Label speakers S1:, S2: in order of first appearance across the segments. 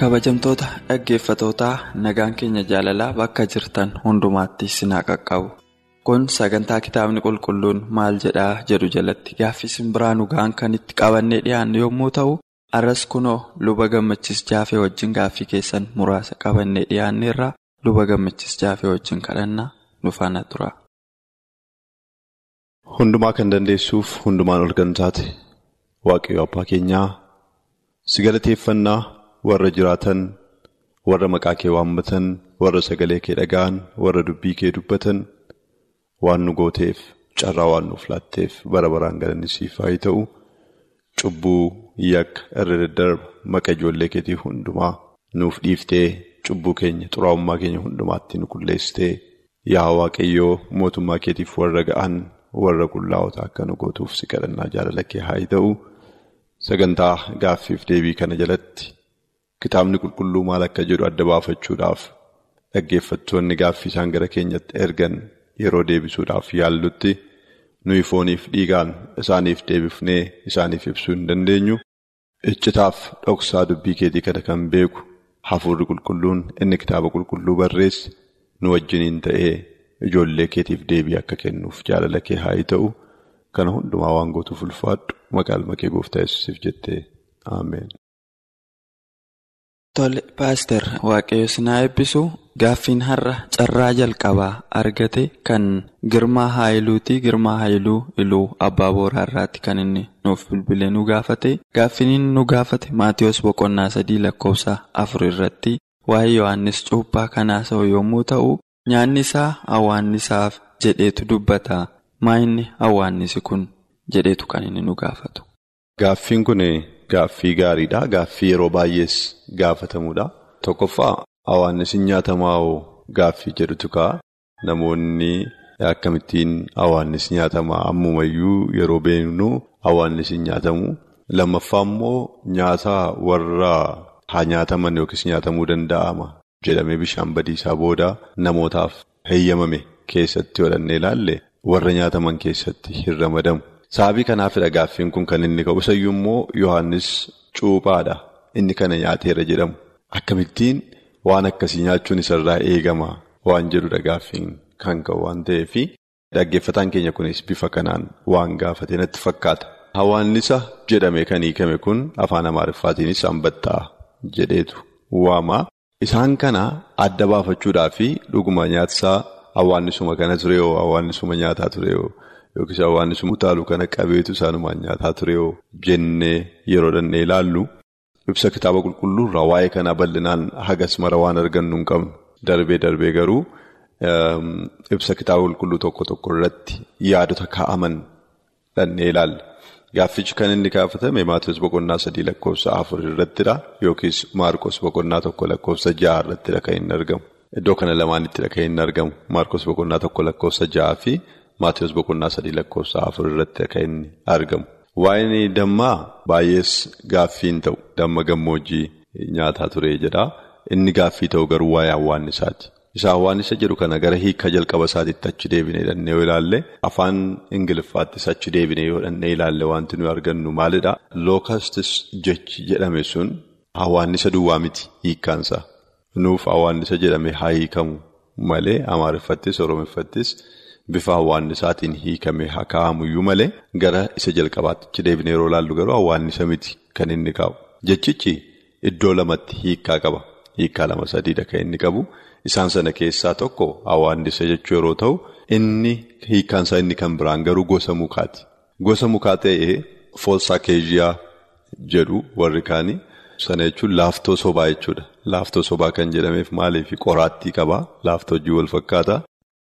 S1: Kabajamtoota dhaggeeffatootaa nagaan keenya jaalalaa bakka jirtan hundumaatti sinaa qaqqabu kun sagantaa kitaabni qulqulluun maal jedhaa jedhu jalatti gaaffii simbiraa nugaan kan itti qabannee dhiyaannu yommuu ta'u arras kunoo luba gammachis jaafee wajjin gaaffii keessan muraasa qabannee dhiyaanneerra luba gammachis jaafee wajjin kadhannaa nu faana tura.
S2: Hundumaa kan dandeessuuf hundumaan ol kan taate waaqayyo abbaa keenyaa si galateeffannaa. Warra jiraatan warra maqaa kee waammatan warra sagalee kee dhaga'an warra dubbii kee dubbatan waan nu gooteef carraa waan nuuf laatteef bara baraan galanni siif haa ta'u cubbuu yakka irra daddarba maqa ijoollee keetii hundumaa nuuf dhiiftee cubbuu keenya xuraa'ummaa keenya hundumaatti nu qulleessitee yaa waaqayyoo mootummaa keetiif warra ga'an warra qullaa'ota akka nu gootuuf si kadhannaa jaalala kee haa ta'u sagantaa gaaffiif deebii kana jalatti. Kitaabni qulqulluu maal akka jedhu adda baafachuudhaaf dhaggeeffattoonni gaaffii isaan gara keenyatti ergan yeroo deebisuudhaaf yaallutti nuyi fooniif dhiigaan isaaniif deebifnee isaaniif ibsuu hin dandeenyu. Iccitaaf dhoksaa dubbii keetii kana kan beeku hafuurri qulqulluun inni kitaaba qulqulluu barreesse nu wajjiniin ta'ee ijoollee keetiif deebii akka kennuuf jaalala kee haa ta'u kana hundumaa waan gootuuf ulfaadhu maqaa kee gooftaa yesuusiif jettee ameen.
S1: Tole paaster waaqayyo sinaa eebbisu gaaffiin har'a carraa jalqabaa argate kan girmaa haayiluuti girmaa haayiluu iluu abbaa booraarraatti kan inni nuuf bilbilee nu gaafate. Gaaffiin inni nu gaafate maatiyoos boqonnaa sadii lakkoofsa afur irratti. Waa'ee yohannis cuuphaa kanaasa'u yommuu ta'u nyaanni isaa awwaannisaaf jedheetu dubbata. Maa inni awwaannisi kun jedheetu kan inni nu gaafatu.
S2: Gaaffiin kun. Gaaffii gaariidha. Gaaffii yeroo baay'ees gaafatamuudha. Tokkoffaa awwaannisi nyaatamaa hoo gaaffii jedhutu ka'a. Namoonni akkamittiin awwaannisi nyaatamaa ammumayyuu yeroo beeknu awwaannisi nyaatamu. Lammaffaa immoo nyaata warra haa nyaataman yookiis nyaatamuu danda'ama jedhamee bishaan badiisaa booda namootaaf heeyyamame keessatti godhannee ilaalle warra nyaataman keessatti hin ramadamu. Sababii kanaafidha gaaffiin kun kan inni ka'u isayyuu immoo Yohaannis cuuphaadha. Inni kana nyaateera jedhamu. Akkamittiin waan akkasii nyaachuun isarraa eegama waan jedhudha gaaffiin kan ka'u waan ta'eef dhaggeeffataan keenya kunis bifa kanaan waan gaafate natti fakkaata. Awwaannisa jedhame kan hiikame kun afaan Amaariffaatiinis hambattaa jedheetu waama. Isaan kana adda baafachuudhaa fi dhuguma nyaatisaa awwaannisuma kana ture hoo awwaannisuma nyaataa ture hoo. Yookiis awwaannisuma utaaluu kana qabeetu isaanumaan nyaataa ture hoo jennee yeroo dhannee ilaallu ibsa kitaaba qulqulluurraa waa'ee kanaa bal'inaan hagas mara waan argannu hin qabnu. Darbee darbee garuu ibsa kitaaba qulqulluu tokko tokko irratti yaadota kaa'aman dhannee ilaalla. Gaaffichi kan inni kaafatame Maatiyoos boqonnaa sadii lakkoofsa afur irrattidha yookiis Maarqos boqonnaa tokko lakkoofsa ja'a irrattidha kan inni argamu. Iddoo kana lamaanittidha kan inni argamu. Maarqos boqonnaa tokko lakkoofsa ja'a fi Maatiyoos boqonnaa sadii lakkoofsa afur irratti kan inni argamu. Waa'een dammaa baay'ees gaaffiin ta'u damma gammoojjii nyaataa ture jedha. Inni gaaffii ta'u garuu waa'ee awwaannisaati. Isa awwaannisa jedhu kana gara hiika jalqaba isaatiitti achi deebinee dhannee yoo ilaalle afaan Ingiliffaattis achi deebinee yoo dhannee ilaalle wanti nuyi argannu maalidha? Lookastis jechi jedhame sun awwaannisa duwwaa miti hiikkaansa. Nuuf awwaannisa jedhame haa hiikamu malee Amaariffattis Oromiffattis. Bifa awwaannisaatiin hiikamee haa kaa'amuyyuu malee gara isa jalqabaatti deebinee yeroo ilaallu garuu awwaannisa miti kan inni qabu. Jechichi iddoo lamatti hiikkaa qaba. Hiikkaa lama sadiidha kan inni qabu. Isaan sana keessaa tokko awwaannisa jechuu yeroo ta'u, inni hiikkaansaa inni kan biraan garuu gosa mukaati. Gosa mukaa ta'ee foolsaakeejiyaa jedhu warri kaanii sana jechuun laaftoo sobaa jechuudha. laaftoo sobaa kan jedhameef maaliif qoraattii qabaa laaftoo hojii wal fakkaata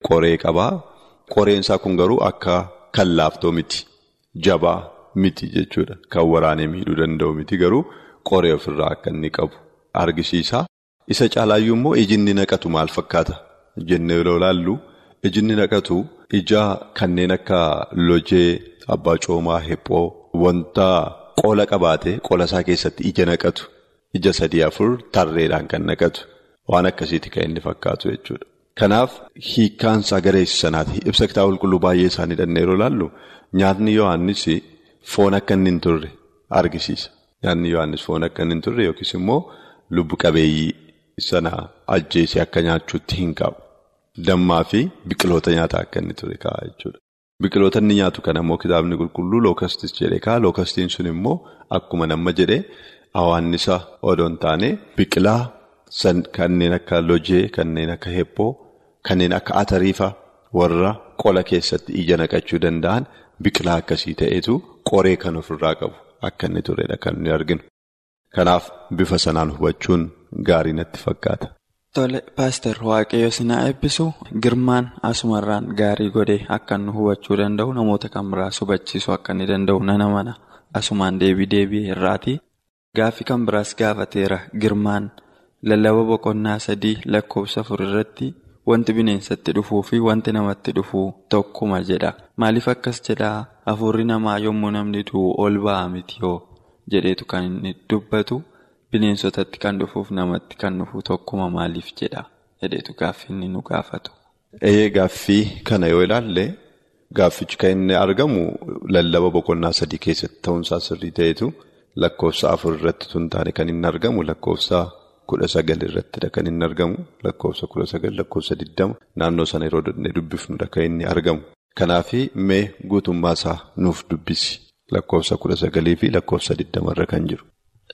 S2: qoree qabaa qoreensaa kun garuu akka kan laaftoo miti jabaa miti jechuudha. Kan waraanee miidhuu danda'u miti garuu qoree ofirraa akka inni qabu. Argisiisa. Isa caalaayyuu immoo ijinni naqatu maal fakkaata? Jennee yeroo ilaallu ijinni naqatu ija kanneen akka lojee abbaa coomaa hephoo wanta qola qabaate qola isaa keessatti ija naqatu. Ija sadii afur tarreedhaan kan naqatu. Waan akkasiiti kan inni fakkaatu jechuudha. Kanaaf hiikkaansaa gareessa sanaati ibsa kitaaba qulqulluu baay'ee isaanii dhannee yeroo ilaallu nyaatni Yohaannis foon akka inni hin turre argisiisa. Nyaanni Yohaannis foon akka inni hin turre yookiis immoo lubbu qabeeyyii. Sana ajjeesee akka nyaachuutti hin qabu. Dammaa fi biqiloota nyaataa akka inni ture ka'a jechuudha. Biqiloota inni nyaatu kana immoo kitaabni qulqulluu lookastis jedhee ka'a. Lookastiin sun immoo akkuma nama jedhee hawaannisa odoo hin taane biqilaa kanneen akka lojee, kanneen akka hephoo, kanneen akka atariifa warra qola keessatti ija naqachuu danda'an biqilaa akkasii ta'etu qoree kan ofirraa qabu akka inni turedha kan nuyi arginu. Kanaaf bifa sanaan hubachuun gaarii natti fakkaata.
S1: Tole paaster waaqayyo sinaa eebbisu girmaan asumarraan gaarii godhee akka nu hubachuu danda'u namoota kan biraas hubachiisuu akka inni danda'u nana mana asumaan deebii deebii irraati. Gaaffii kan biraas gaafateera girmaan lallaba boqonnaa sadii lakkoofsa afur irratti wanti bineensatti dhufuu fi wanti namatti dhufuu tokkuma jedha. Maaliif akkas jedhaa hafuurri namaa yommuu namni du'u ol ba'a miti yoo jedheetu kan inni dubbatu. Bineensotatti kan dhufuuf namatti kan dhufu tokkuma maaliif jedha jedheetu gaaffii inni nu gaafatu.
S2: Eeyyee gaaffii kana yoo ilaalle gaaffichi kan inni argamu lallaba boqonnaa sadii keessatti ta'uunsaa sirrii ta'etu lakkoofsa afur irratti tun taane kan inni argamu lakkoofsa kudha sagal irrattidha kan inni argamu lakkoofsa kudha sagal lakkoofsa digdama naannoo sana yeroo dubbifnudha kan inni argamu. Kanaaf mee guutummaa isaa nuuf dubbisi lakkoofsa kudha sagalii fi lakkoofsa digdama irra kan jiru.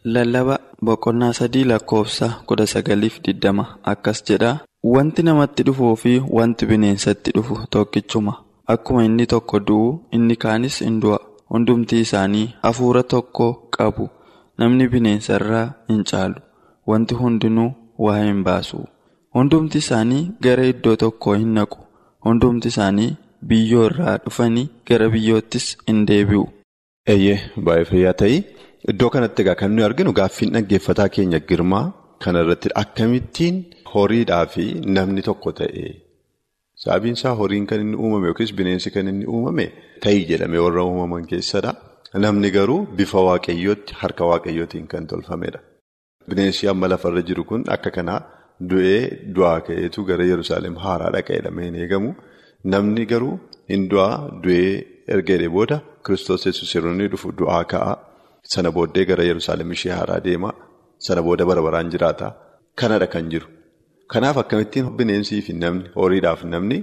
S1: Lallaba boqonnaa sadii lakkoofsa kudha sagaliif digdama akkas jedha. Wanti namatti dhufuu fi wanti bineensatti dhufu tokkichuma. Akkuma inni tokko du'u inni kaanis hin du'a. Hundumti isaanii hafuura tokko qabu. Namni bineensarraa hin caalu. Wanti hundinuu waa hin baasu. Hundumti isaanii gara iddoo tokkoo hin naqu. Hundumti isaanii biyyoo irraa dhufanii gara biyyoottis hin deebi'u.
S2: Eeyyee baay'ee fayyaa ta'ii. Iddoo kanatti egaa kan nuyi arginu gaaffiin dhaggeeffataa keenya girmaa kanarratti akkamittiin horiidhaa fi namni tokko ta'e sababiin isaa horiin kan inni uumame yookiis bineensi kan inni uumame ta'ii jedhamee warra uumaman keessadha. Namni garuu bifa waaqayyootti harka waaqayyootiin kan tolfamedha. Bineensi amma lafarra jiru kun akka kanaa du'ee du'aa ka'eetu gara Yerusaalem haaraa dhaqeedhamee hin eegamu. Namni garuu hin du'aa du'ee erga booda Kiristoos yesuus yeroo inni dhufu du'aa ka'a. Sana booddee gara Yerusaalem ishee haaraa deema. Sana booda bara baraan jiraata. Kanadha kan jiru. Kanaaf akkamittiin bineensii fi namni horiidhaaf namni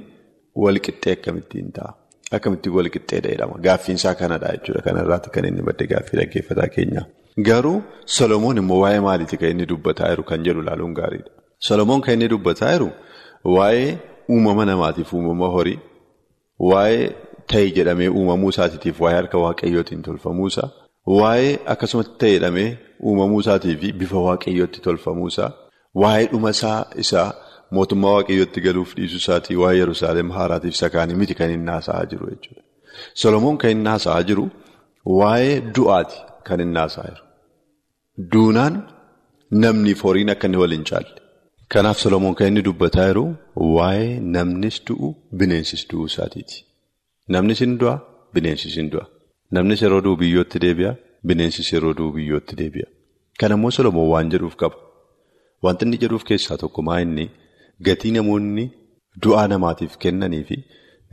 S2: walqixxee akkamittiin ta'a? Akkamittiin walqixxeedha jedhama. Gaaffiin isaa kanadha jechuudha. Kanarraati kan inni madde gaaffii dhaggeeffataa keenya. Garuu Solomoon immoo waa'ee maaliiti kan inni dubbataa jiru kan jedhu ilaaluun gaariidha. Solomoon kan inni dubbataa jiru waa'ee uumama namaatiif uumama horii, waa'ee ta'e jedhamee uumamuu isaatiif waa'ee harka waaqayyootiin tolfamuusaa. Waa'ee akkasumatti ta'e jedhamee uumamuu isaatii bifa waaqayyootti tolfamuusaa waa'ee dhuma isaa isaa mootummaa waaqayyootti galuuf dhiisuu isaatii waa'ee Yerusaalem haaraatiif sakaanii miti kan inni haasa'aa jiru jechuudha. Solomoon kan inni haasa'aa jiru waa'ee du'aati kan inni haasa'aa jiru. Duunaan namniif horiin akka inni wal hin caalle. Kanaaf Solomoon kan inni dubbataa jiru waa'ee namnis du'u bineensis du'uu isaatiiti. Namnis hin du'a bineensis hin du'a. Namnis yeroo du'u biyyootti deebi'a. Bineensis yeroo du'u biyyootti deebi'a. Kan ammoo Solomoon waan jedhuuf qaba. Wanti inni jedhuuf keessaa tokko maa inni gatii namoonni du'aa namaatiif kennanii fi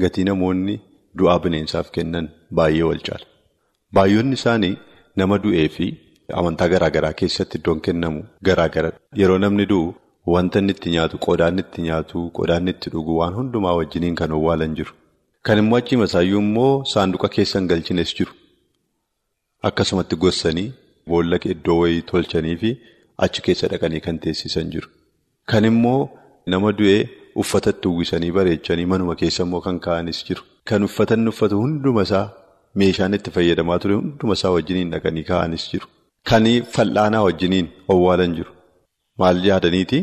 S2: gatii namoonni du'aa bineensaaf kennan baay'ee wal caala. Baay'oonni isaanii nama du'ee fi amantaa garaa garaa keessatti iddoon kennamu garaa gara. Yeroo namni du'u wanta inni itti nyaatu, qodaan itti nyaatu, qodaan itti dhugu waan hundumaa wajjiniin kan owwaalan jiru. Kan immoo achi masaayyuu immoo saanduqa keessan galchines jiru. Akkasumatti gossanii boolla iddoo wayii tolchanii fi achi keessa dhaqanii kan teessisan jiru. Kan immoo nama du'ee uffatatti uwwisanii bareechanii manuma keessa immoo kan kaa'anis jiru. Kan uffatanni uffatu hunduma isaa meeshaan itti fayyadamaa ture hunduma isaa wajjiniin dhaqanii kaa'anis jiru. Kan fal'aanaa wajjiniin owwaalan jiru. maal yaadaniiti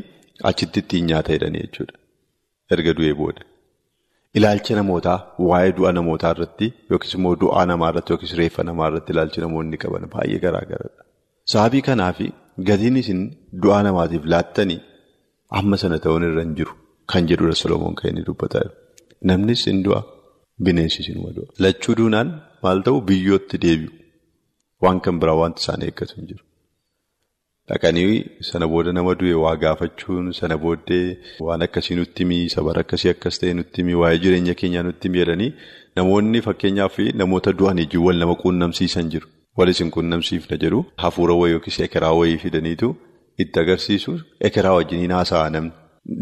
S2: achitti ittiin nyaata jedhanii jechuudha. Erga du'ee booda. Ilaalcha namootaa waa'ee du'a namootaa irratti yookiis immoo du'aa namaa irratti yookiis reeffa namaa irratti ilaalchi namoonni qaban baay'ee garaagaradha. Sababii kanaaf gatiin isin du'aa namaatiif laattanii amma sana ta'uun irra hin jiru kan jedhudha Solomoon kan inni dubbataa jiru. Namnis hin du'a bineensis hin du'a. Lachuu duunaan maal ta'u biyyootti deebi'u. Waan kan biraa wanti isaan eeggatu hin jiru. Dhaqanii sana booda nama du'e waa gaafachuun sana booddee waan akkasii nutti himii sabara akkasii akkas ta'e nutti himii waa'ee jireenya keenyaa nutti himii jedhanii namoonni fakkeenyaaf namoota du'an ijji wal nama quunnamsiisan jiru. Wal isin quunnamsiifna jedhu hafuura wayii yookiis ekeraa wayii fidaniitu itti agarsiisu ekeraa wajjiniin haasa'aa namni.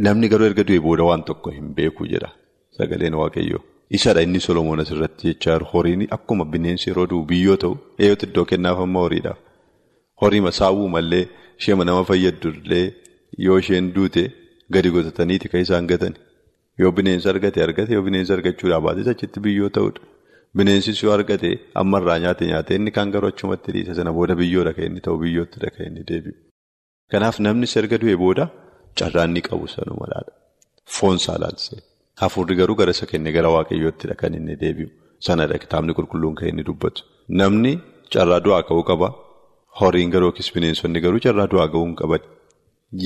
S2: Namni garuu erga du'e booda waan tokko hin beeku jedha sagaleen waaqayyoo. Isadha inni Solomoon asirratti jechaa jiru horiin akkuma bineensi yeroo du'u biyyoo ta'u eeyyootti iddoo kennaaf amma horiidhaaf. Horii masaawuu mallee ishee nama fayyaddu illee yoo isheen duute gadi gotataniiti kan isaan gatan. Yoo bineensa argate argate yoo bineensa argachuudhaa baates achitti biyyoo ta'udha. Bineensis yoo argate ammarraa nyaate nyaate inni kaan garuu achumatti dhiisa sana booda biyyoodha kan inni ta'u biyyoottidha kan inni deebi'u. Kanaaf namni erga du'e booda carraan ni qabu sanumadhaadha. Foonsaa laalsee. Hafuurri garuu gara isa kenne gara waaqayyoottidha kan inni deebi'u. Sanadha kitaabni qulqulluun kan inni dubbatu. Namni carraa du'aa ka'uu qaba. Horiin garuu yookiis bineensonni garuu carraa du'aa ga'uu hin qaban.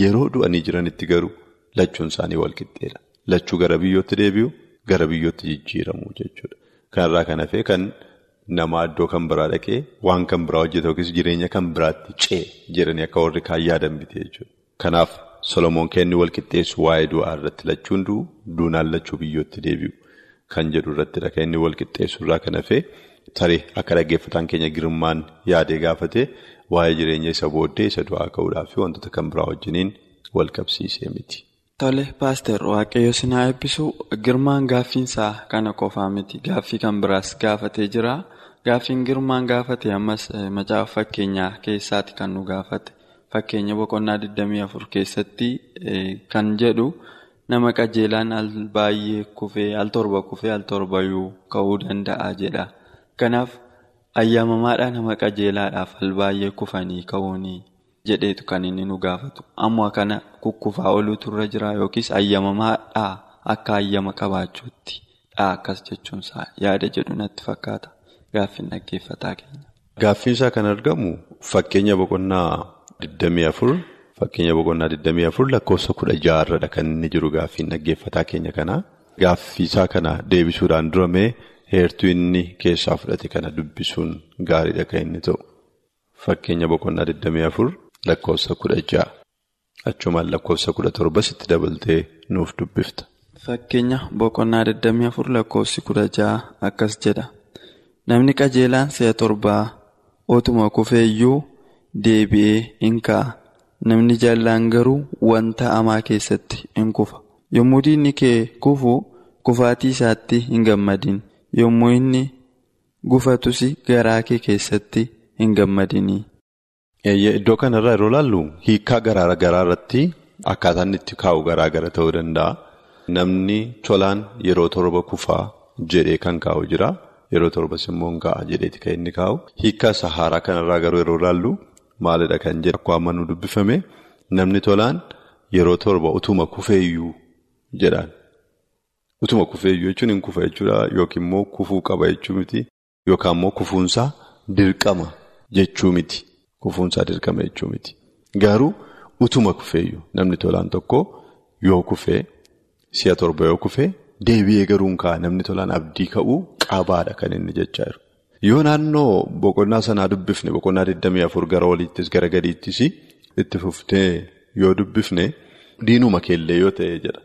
S2: Yeroo du'anii jiranitti garuu lachuun isaanii wal qixxeedha. Lachuu gara biyyootti deebi'u gara biyyootti jijjiiramu jechuudha. Kanarraa kan hafee kan namaa iddoo kan biraa dhaqee waan kan biraa hojjeta yookiis jireenya kan biraatti cee jedhanii akka warri kaan yaadan bite jechuudha. Kanaaf Solomoon kenni wal qixxeessu waa'ee du'aa irratti lachuun du'u duunaan lachuu biyyootti deebi'u kan jedhu irrattidha kan inni wal qixxeessu irraa kan hafee tarii akka dhaggeeffataan keenya girmaan yaadee gaafate waa'ee jireenya isa booddee isa du'aa ka'uudhaa fi wantoota kan biraa wajjiniin wal qabsiisee miti.
S1: Tole paaster waaqayyo sinaa eebbisu girmaan gaaffiinsaa kana qofaa miti gaaffii kan biraas gaafatee jira gaaffiin girmaan gaafate ammas macaafa fakkeenyaa keessaati kan nu gaafate. Fakkeenya boqonnaa 24 keessatti kan jedhu nama qajeelaan al baay'ee kufee al torba kufee al torbayyuu ka'uu danda'a jedha. Kanaaf ayyaamamaadhaa nama qajeelaadhaaf al baay'ee kufanii ka'uuni jedheetu kan inni nu gaafatu. Ammoo kana kukkufaa oluutu irra jira yookiis ayyaamamaadhaa akka ayyama qabaachuutti dha akkas jechuunsaa yaada jedhu natti fakkaata gaaffiin dhaggeeffataa keenya.
S2: Gaaffiinsaa kan argamu fakkeenya boqonnaa. 24 fakkeenya boqonnaa 24 lakkoofsa 16 kan inni jiru gaaffiin dhaggeeffataa keenya kana gaaffiisaa kana deebisuudhaan duramee heertuu inni keessaa fudhate kana dubbisuun gaariidha kan inni ta'u. Fakkeenya boqonnaa 24 lakkoofsa 16 achumaan lakkoofsa 17 itti dabaltee nuuf dubbifta.
S1: Fakkeenya boqonnaa 24 lakkoofsi 16 akkas jedha. Namni qajeelaan si'a torbaa otuma kufeeyyuu. Deebi'ee hin ka'a. Namni jaallaan garuu wanta hamaa keessatti hin kufa. Yommuu diinni kee kufu kufaatii isaatti hin gammadin. Yommuu inni gufatus garaa kee keessatti hin gammadinii.
S2: Iddoo kanarraa yeroo ilaallu hiikaa garaa garaa irratti akkaataan itti kaa'u garaa gara ta'uu danda'a. Namni tolaan yeroo torba kufaa jedhee kan kaa'u jira. Yeroo torbas immoo hin ka'a jedheeti kan inni kaa'u. Hiikaa isa haaraa kanarraa garuu yeroo ilaallu. Maalidha kan jedhu akkuma amma nu dubbifame namni tolaan yeroo torba utuma kufeeyyuu jedhaan. Utuma kufeeyyuu jechuun hin kufa jechuudha yookiin immoo kufuu qaba jechuu miti yookaan immoo kufuunsaa dirqama jechuu miti. Kufuunsaa dirqama jechuu miti. Garuu utuma kufeeyyuu namni tolaan tokko yoo kufee si'a torba yoo kufee deebi'ee garuu hin ka'a namni tolaan abdii ka'uu qabaadha kan inni jechaa jiru. Yoo naannoo boqonnaa sanaa dubbifne boqonnaa 24 gara oliittis gara gadiittis itti fuftee yoo dubbifne diinuma keellee yoo ta'e jedha.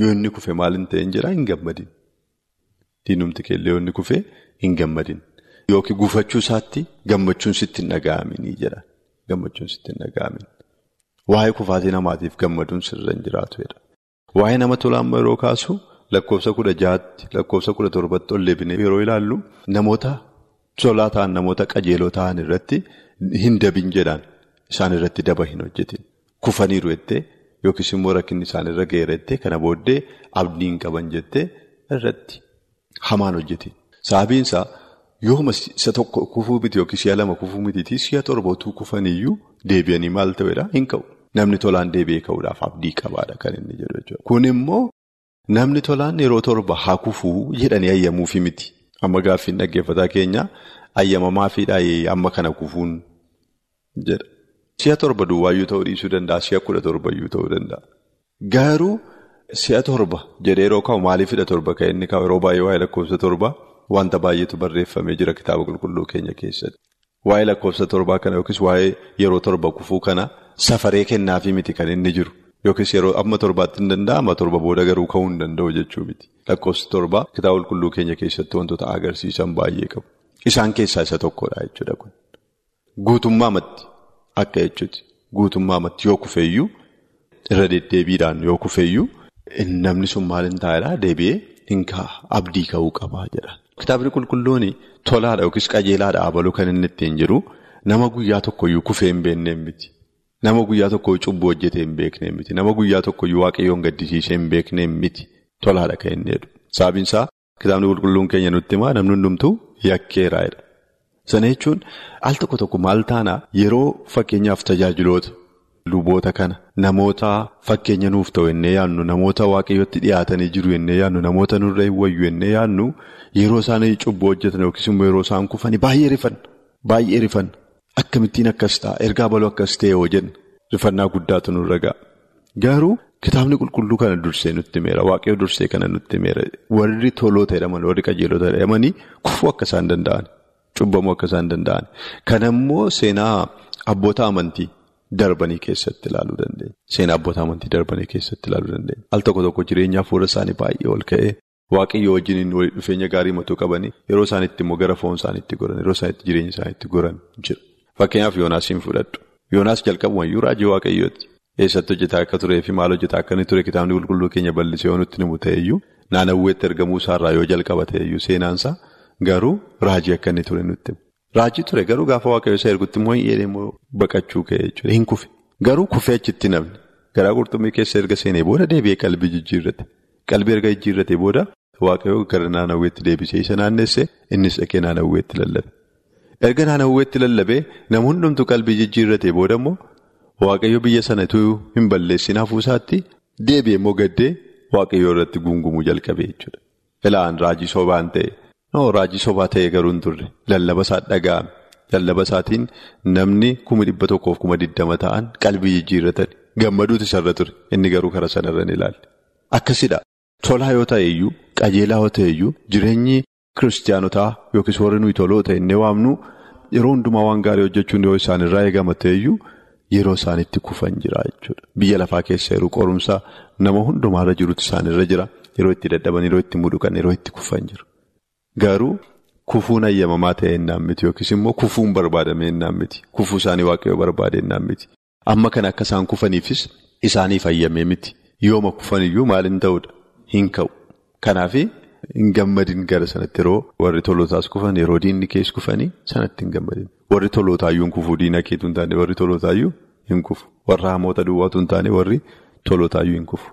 S2: Yoo inni kufe maal hin ta'in jedhaa hin gammadin. Diinumti keellee yoo inni kufe hin gammadin. Yookiin gufachuu isaatti gammachuun sitti hin dhaga'aminii jedha. Gammachuun sitti hin dhaga'amin. Waa'ee kufaatii namaatiif gammaduun sirra hin jiraatu jedha. Waa'ee nama tolaan yeroo kaasu. Lakkoofsa kudha jaatti lakkoofsa kudha torbatti ol deebinee yeroo ilaallu namoota tolaa ta'an namoota qajeeloo ta'an irratti hin dabin jedhaan isaan irratti daba hin hojjetin. Kufaniiru jettee yookiis immoo rakkinni isaan irra ga'eera jettee kana booddee abdii hin qaban jettee irratti hamaan hojjetin. Sababiinsaa yooma isa tokko kufuu miti yookiis si'a lama kufuu mitiitii si'a torba utuu kufaniyyuu deebi'anii maal ta'edhaa hin ka'u. namni tolaan deebi'ee ka'uudhaaf abdii qabaadha kan inni jedhu jechuudha. Kun immoo namni tolaan yeroo torba haa kufuu jedhanii ayyamuufi miti. Amma gaaffiin dhaggeeffataa keenya ayyamamaafiidhaa amma kana kufuun jedha. Si'a torba duwwaayyuu ta'uu dhiisuu danda'a. Si'a kudha torbayyuu ta'uu danda'a. Garuu si'a torba jedhee yeroo kaa'u maaliifidha torba kan inni kaa'u yeroo baay'ee waa'ee lakkoofsa torba wanta baay'eetu barreeffamee jira kitaaba qulqulluu keenya keessatti. Waa'ee lakkoofsa torbaa kana yookiis waa'ee yeroo torba kufuu kana safaree kennaafi miti kan inni jiru. Yookiis yeroo amma torbaatti hin danda'a amma torba booda garuu ka'uu hin danda'u jechuu miti. Lakkoofsi torbaa kitaaba qulqulluu keenya keessatti wantoota agarsiisan baay'ee qabu. Isaan keessaa isa tokkodha jechuudha kun. Guutummaamatti akka jechuuti. Guutummaamatti yoo kufeeyyuu irra deddeebiidhaan yoo kufeeyyuu namni sun maal hin taa'edhaa deebi'ee hin abdii ka'uu qabaa jedha. Kitaabni qulqulluun tolaadha yookiis qajeelaadha abaluu kan inni ittiin jiru nama guyyaa tokkoyyuu kufee hin beekneen miti. Nama guyyaa tokkoyyuu cubbuu hojjetee hin beekneen miti. Nama guyyaa tokkoyyuu waaqayyoon gaddisiisee hin beekneen miti. Tolaadha kan inni jedhu. Sababiin isaa kitaabni qulqulluun keenya nutti himaa namni hundumtuu yakkeeraadha. Sana jechuun al tokko tokko maal taanaa yeroo fakkeenyaaf tajaajiloota luboota kana namoota fakkeenya nuuf ta'u ennee yaadnu namoota waaqayyootti dhiyaatanii jiru ennee yaadnu namoota nurra hin wayyu ennee yaadnu yeroo isaan cubbuu hojjetan yookiis immoo yeroo isaan kufanii baay'ee rifanna. Baay'ee rifanna. Akkamittiin akkas ta'a ergaa baluu akkas ta'e yoo jenna rifannaa guddaatu nurra ga'a. Garuu kitaabni qulqulluu kana dursee nutti meera waaqayyo dursee kana nutti meera warri toloota jedhaman warri qajeelota jedhamanii kufuu akka isaan danda'an cubbamuu akka isaan danda'an kana immoo seenaa abboota amantii darbanii keessatti ilaaluu dandeenya. Seenaa abboota amantii darbanii keessatti ilaaluu dandeenya. Al tokko tokko jireenya hafuura isaanii baay'ee ol ka'ee waaqayyo wajjin walitti dhufeenya gaarii matuu qabanii yeroo isaaniitti immoo gara foon isaaniitti goran yeroo isaaniitti jireenya isaaniitti goran jira. Fakkeenyaaf Yoonaasiin fudhadhu. Yoonaas jalqabumayyuu raajii waaqayyooti. Eessatti hojjetaa akka turee fi maal hojjetaa akka inni ture kitaabni qulqulluu keenya bal'isee yoo nutti himu ta'eyyuu naannawweetti ergamuu isaarraa yoo jalqaba ta'eyyuu seenaansaa garuu raajii akka inni ture nutti himu. Raajii ture garuu gaafa waaqayyo isa ergutti immoo hin immoo baqachuu ka'e jechuudha. Hin kufe. Garuu kufee achitti namni garaa qurxummii keessa erga seenee booda deebi'ee qalbii jijjiirrate. Qalbii erga jijjiirrate booda waaqayyo gara naannawweetti deebisee isa naannesse innis dhaqee naannawweetti lallabe. Erga naannawweetti lallabee nama hundumtu qalbii jijjiirrate booda immoo waaqayyo biyya sanatu hin balleessin hafuusaatti deebi'ee immoo gaddee waaqayyo irratti gungumuu jalqabee jechuudha. Ilaan raajii sobaan ta'e. Raajii sobaa ta'e garuu hin turre lallaba isaa dhaga'ame. Lallaba isaatiin namni kuma dhibba tokkoof kuma digdama ta'an qalbii jijjiirratan gammaduutu isarra ture inni garuu karaa sanarra ni ilaalle. Akkasidha. Tolaa yoo ta'eyyuu qajeelaa yoo ta'eyyuu jireenyi kiristaanotaa yookiis warri nuyi toloota inni waamnu yeroo hundumaa waan gaarii hojjechuun yoo isaanirraa eegama ta'eyyuu yeroo isaanitti kufan jira jechuudha. Biyya lafaa keessa yeroo qorumsaa nama hundumaarra jirutu isaanirra jira yeroo itti dadhaban yeroo itti muduqan yeroo itti kufan jira. Garuu kufuun ayyamamaa ta'e innaan miti yookiis immoo kufuun barbaadame innaan miti kufuu isaanii waaqayyo barbaade innaan miti amma kana akka isaan kufaniifis isaaniif ayyamee miti yooma kufaniyyuu maaliin ta'uudha hin ka'u kanaaf hin gammadin gara sanatti yeroo warri tolootaas kufan yeroo diinni keessa kufanii sanatti hin gammadin warri tolootaayyuu hin kufu diina keetu hin taane warri tolootaayyuu hin kufu warra hamoota duwwaatu hin taane warri tolootaayyuu hin kufu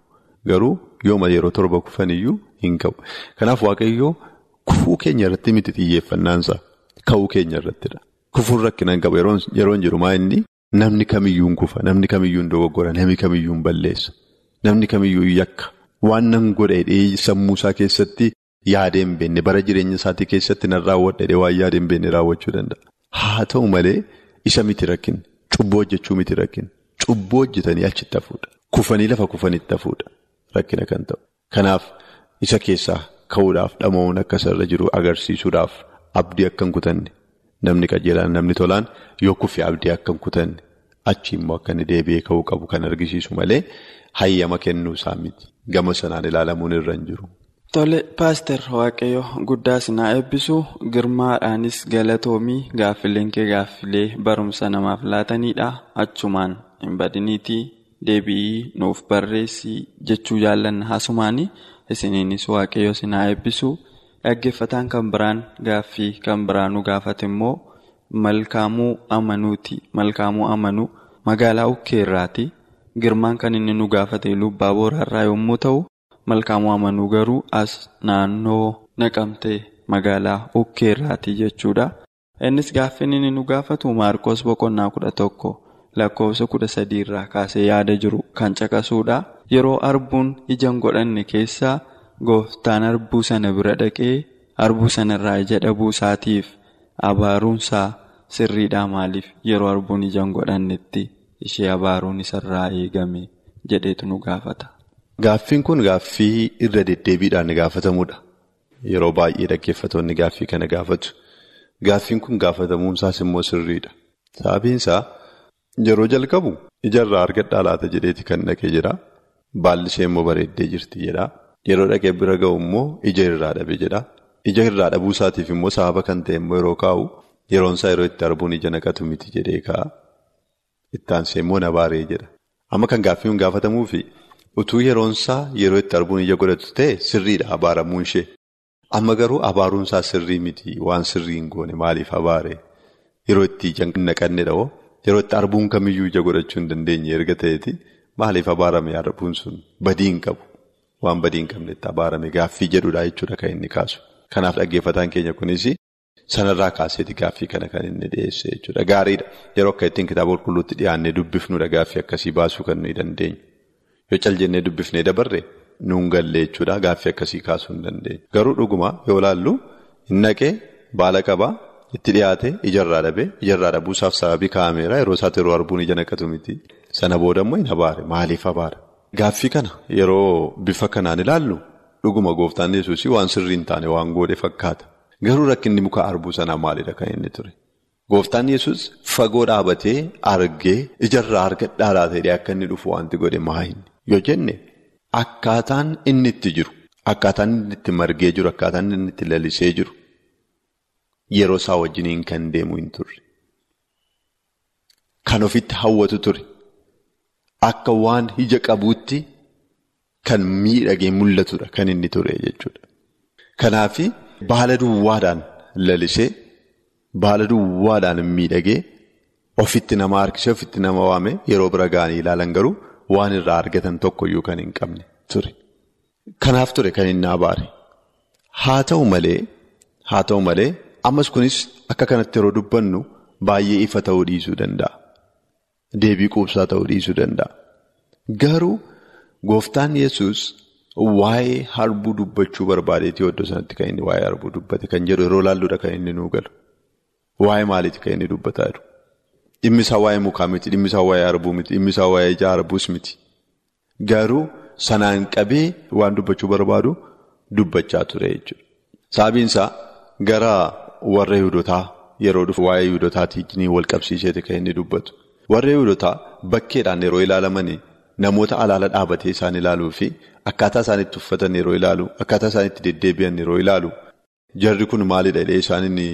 S2: garuu yooma yeroo torba kufaniyyuu hin ka'u kanaaf waaqayyoo. Kufuu keenya irratti miti xiyyeeffannaansa ka'uu keenya irrattidha. Kufuun rakkinaan qaba yeroo jiru maa inni namni kamiyyuu hin kufa namni kamiyyuu hin dogoggora namni kamiyyuu hin balleessa namni kamiyyuu yakka waan nan godhe sammuu isaa keessatti yaadee hin beekne bara jireenya isaatii keessatti nan raawwadhe waan yaadee hin beekne raawwachuu danda'a. Haa ta'u malee isa miti rakkin cubbuu hojjechuu miti rakkin cubbuu hojjetanii achitti hafuudha kufanii lafa kufanitti hafuudha rakkina kan ta'u kanaaf isa keessaa. Ka'uudhaaf dhama'uun akka isarra jiru agarsiisuudhaaf abdii akka hin kutanne namni qajeelaan namni tolaan yoo kufe abdii akka hin kutanne achi immoo akka inni deebi'ee ka'uu qabu kan argisiisu malee hayyama kennuu isaa miti gama sanaan ilaalamuun irra hin jiru.
S1: Tole paaster waaqayyo guddaas naa eebbisu girmaadhaanis galatoomii gaaffileen kee gaaffilee barumsa namaaf laatanidha achumaan hin badiniitii deebi'ii nuuf barreessii jechuu jaallanna haasumaanii. Isiniinis waaqayyo sinaa eebbisu dhaggeeffataan kan biraan gaaffii kan biraa nu gaafate immoo malkaamuu amanuuti. Malkaamuu amanuu magaalaa Ukkeerraati. Girmaan kan inni nu gaafate lubbaa booraarraa yommuu ta'u, malkaamuu amanuu garuu as naannoo naqamtee magaalaa Ukkeerraati jechuudha. Innis gaaffiin inni nu gaafatu Maarkos boqonnaa kudha tokko lakkoofsa kudha sadiirraa kaasee yaada jiru kan caqasuudha. Yeroo arbuun ijaan godhanne keessaa gooftaan arbuu sana bira dhaqee arbuu sanarraa ija dhabuu isaatiif abaaruunsaa sirriidhaa maaliif yeroo arbuun ijaan godhannetti ishee abaaruun isarraa eegame jedheetu nu gaafata.
S2: Gaaffiin kun gaaffii irra deddeebiidhaan gaafatamudha. Yeroo baay'ee dhaggeeffatoonni gaaffii kana gaafatu. Gaaffiin kun gaafatamuunsaas immoo sirriidha. Sababiin isaa yeroo jalqabu ijarraa argadhaa laata jedheeti kan dhaqee jira. Baalli ishee immoo bareeddee jirti jedha. Yeroo dhaqee bira ga'u immoo ija irraa dhabe jedha. Ija irraa dhabuu isaatiif immoo sababa kan ta'e immoo yeroo kaa'u yeroon isaa yeroo itti arbuun ija naqatu miti jedhee kaa'a. Ittaansee immoo na baaree jedha. Amma kan gaaffiin gaafatamuufi utuu yeroon isaa yeroo itti arbuun ija godhatu ta'e sirriidha abaaramuun ishee. Amma garuu abaaruun isaa sirrii miti waan sirrii hin goone maaliif abaare yeroo itti ija naqanne dha'oo yeroo itti arbuun kamiyyuu ija godhachuu hin dandeenye erga ta'eeti maaliif abaarame arbuun sun. Badii hin qabu waan badii hin qabnetti abaarame gaaffii jedhudha jechuudha kan inni kaasu. Kanaaf dhaggeeffataan keenya kunis sanarraa kaaseeti gaaffii kana kan inni dhiyeesse jechuudha gaariidha yeroo akka ittiin kitaaba qulqulluutti dhiyaannee dubbifnudha gaaffii akkasii baasuu kan nuyi dandeenyu yoo cal jennee dubbifnee dabarre. Nuun gallee jechuudha gaaffii akkasii kaasuu hin dandeenye. Garuu dhuguma yoo ilaallu hin naqee baala qabaa itti dhiyaate ijarraa dhabee ijarraa dhabuusaaf sababii kaa'ameera yeroo isaatti yeroo arbuun ija naqatu miti. Sana booda immoo hin abaare maaliif abaara? Gaaffii kana yeroo bifa kanaan ilaallu dhuguma gooftaan yesuusii waan sirrii hin taane waan godhe fakkaata. Garuu rakkinni muka arbuu sanaa maalidha kan inni ture? Gooftaan yesus fagoo dhaabatee argee ijarraa argadhaa laatee akka inni dhufu wanti godhe maayini? Yoo jenne. Akkaataan inni itti jiru akkaataan inni itti margee jiru akkaataan inni itti lalisee jiru yeroo isaa wajjiniin kan deemu hin turre. Kan ofitti hawwatu ture. Akka waan ija qabuutti kan miidhagee mul'atudha kan inni ture jechuudha. Kanaaf baala duwwaadhaan lalisee baala duwwaadhaan miidhagee ofitti nama harkisee ofitti nama waame yeroo bira ga'anii ilaalan garuu. Waan irraa argatan tokkoyyuu kan hin qabne ture. Kanaaf ture kan inni abaare. Haa ta'u malee haa ta'u malee ammas kunis akka kanatti yeroo dubbannu baay'ee ifa ta'uu dhiisuu danda'a. Deebii quubsaa ta'uu dhiisuu danda'a. Garuu gooftaan yesus waa'ee harbuu dubbachuu barbaadeetii iddoo sanatti kan inni waa'ee harbuu dubbate kan jedhu yeroo laalluudha kan inni nuu galu. Waa'ee maaliiti kan inni dubbataa jiru? Dhimmisaa waa'ee mukaa miti, dhimmisaa waa'ee harbuu miti, dhimmisaa waa'ee ija harbuus miti. Garuu sanaan qabee waan dubbachuu barbaadu dubbachaa ture jechuudha. Sababiin isaa gara warra Yihudotaa yeroo dhufu waa'ee Yihudotaatiin wal qabsiiseeti kan inni dubbatu. Warra Yihudotaa bakkeedhaan yeroo ilaalamanii namoota alaala dhaabatee isaan ilaaluu fi akkaataa isaan itti uffatan yeroo ilaalu, akkaataa isaan itti deddeebi'an yeroo ilaalu. Jarri kun maalidha jedhee isaan inni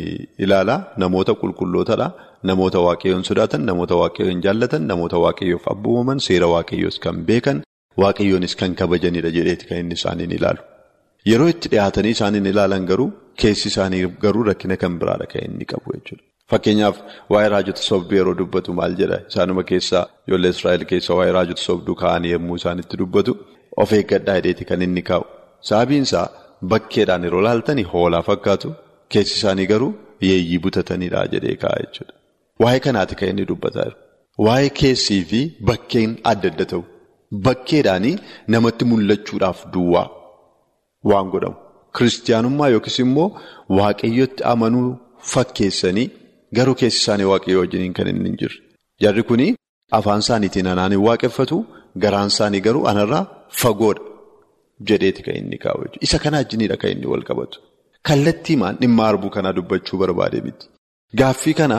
S2: ilaalaa namoota qulqullootadha. Namoota waaqayyoon sodaatan, namoota waaqayyoon jaallatan, namoota waaqayyoof abboomaman, seera waaqayyoos kan beekan, waaqayyoonis kan kabajanidha jedheeti kan inni isaaniin ilaalu. Yeroo itti dhiyaatanii isaaniin ilaalan garuu keessi isaanii garuu rakkina kan biraadha kan inni qabu jechuudha. Fakkeenyaaf waa'ee raajota sobduu yeroo dubbatu maal jedha? Isaanuma keessaa ijoollee Israa'el keessaa waa'ee raajota sobduu kaa'anii yommuu isaan itti dubbatu of eeggadhaa jedheeti kan inni kaa'u. Sababiin isaa bakkeedhaan yeroo laaltanii hoolaa fakkaatu keessi isaanii garuu yeeyyii butatanidha jedhee kaa'a jechuudha. Waa'ee kanaati kan inni dubbataa jiru. Waa'ee keessii fi bakkeen adda adda ta'u. Bakkeedhaanii namatti mul'achuudhaaf duwwaa waan godhamu. Kiristiyaanummaa yookiis immoo waaqayyotti amanuu fakkeessanii garuu keessi isaanii waaqayyoo wajjiniin kan inni hin jirre. Jarri kun afaan isaaniitiin anaan hin waaqeffatu garaan isaanii garuu anarraa fagoodha jedheeti kan inni kaa'u jechuudha. Isa kana wajjiniidha kan inni wal qabatu. Kallattiimaan dhimma harbuu kanaa dubbachuu barbaade miti. Gaaffii kana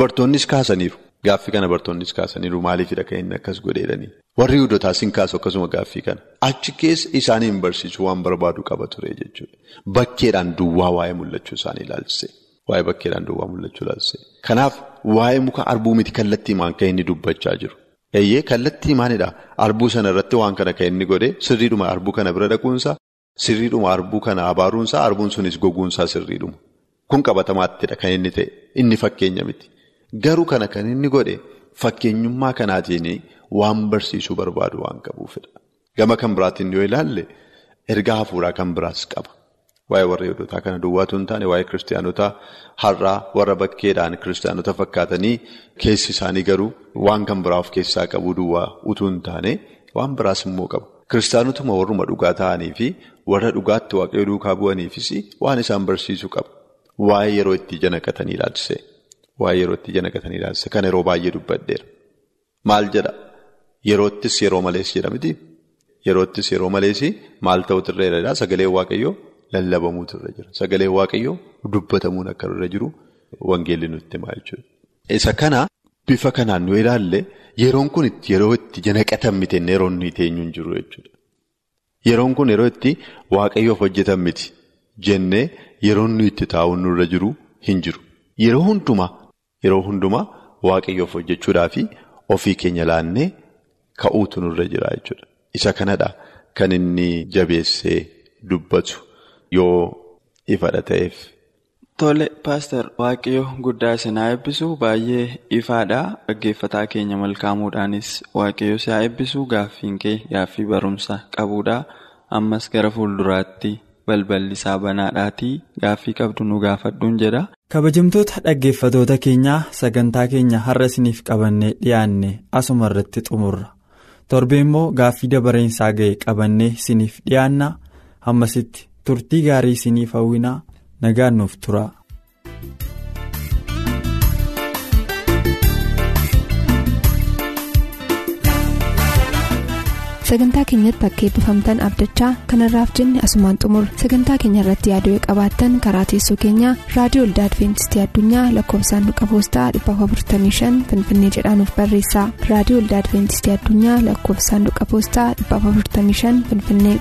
S2: bartoonnis kaasaniiru. Gaaffii kana bartoonnis kaasaniiru maaliifidha kan inni akkas godheedhanii. Warri Yihuudootaas hin kaasu akkasuma gaaffii kana. Achi keessa isaanii hin barsiisu waan barbaadu qaba ture jechuudha. Bakkeedhaan duwwaa waa'ee mul'achuu isaanii ilaalchise. Waa'ee bakkeedhaan duwwaa mul'achuu ilaalchise. Kanaaf waa'ee muka arbuu miti kallattiimaan kan inni dubbachaa jiru. Eeyyee kallattiimaanidha. Arbuu sana irratti waan kana kan inni godhe sirriidhuma arbuu kana bira dhaquunsa sirriidhuma arbuu kana abaaruunsa arbuun sunis goguunsaa sirriidhuma. Kun qabatamaattidha kan inni ta'e inni fakkeenya miti. Garuu kana kan inni godhe fakkeenyummaa kanaatiin waan barsiisuu barbaadu waan qabuufidha. Gama kan biraatiin yoo ilaalle ergaa hafuuraa kan biraas qaba. Waa'ee warra Yihudootaa kana duwwaatu hin taane waa'ee kiristaanotaa har'aa warra bakkeedhaan kiristaanota fakkaatanii keessi isaanii garuu waan kan biraa of keessaa qabu duwwaa utuu hin taane waan biraas immoo qaba. Kiristaanotuma warruma dhugaa ta'anii fi warra dhugaatti waaqayyo duukaa bu'aniifis waan isaan barsiisuu qaba. Waa'ee yeroo itti ija naqatanii ilaalchise. Waa'ee yeroo itti ija naqatanii ilaalchise kan yeroo baay'ee dubbadheera. Maal jedha? Yeroottis yeroo malees jedha miti. Yeroottis yeroo malees maal ta'utu irra jira? Sagaleen waaqayyoo lallabamuutu irra jira. Sagaleen waaqayyoo dubbatamuun akka irra jiru wangeelli nutti himaa jechuudha. Isa kana bifa kanaan nu ilaalle yeroon kun yeroo itti ija naqatan miti yeroo nuyi teenyu hin jiru jechuudha. Yeroon kun yeroo itti waaqayyoof hojjetan miti jennee yeroon nuyi itti taa'uun nurra jiru hin jiru. Yeroo hundumaa yeroo hundumaa waaqayyoof hojjechuudhaa fi ofii keenya laannee ka'uutu nurra jira jechuudha. Isa kanadha kan inni jabeessee dubbatu yoo ifadha ta'eef.
S1: Tole paaster waaqayyo guddaa isin haa eebbisu baay'ee ifaadha dhaggeeffataa keenya malkaamuudhaanis waaqayyo si haa eebbisu gaaffiin kee gaaffii barumsa qabuudha ammas gara fuulduraatti balballi isaa banaadhaatii gaaffii qabdu nu gaafadhuun jedha.
S3: kabajamtoota dhaggeeffatoota keenyaa sagantaa keenya har'a isiniif qabannee dhiyaanne asuma irratti xumurra torbee immoo gaaffii dabareensaa ga'e qabannee isiniif dhiyaanna hammasitti turtii gaarii isiniif hawwinaa nagaan nuuf tura.
S4: sagantaa keenyatti akka eebbifamtan abdachaa kanarraaf jenne asumaan xumur sagantaa keenya irratti yaaduu qabaattan karaa teessoo keenyaa raadiyoo olda adventistii addunyaa lakkoofsaanduqa poostaa 455 finfinnee jedhaanuf barreessa raadiyoo olda adventistii addunyaa lakkoofsaanduqa poostaa 455 finfinnee.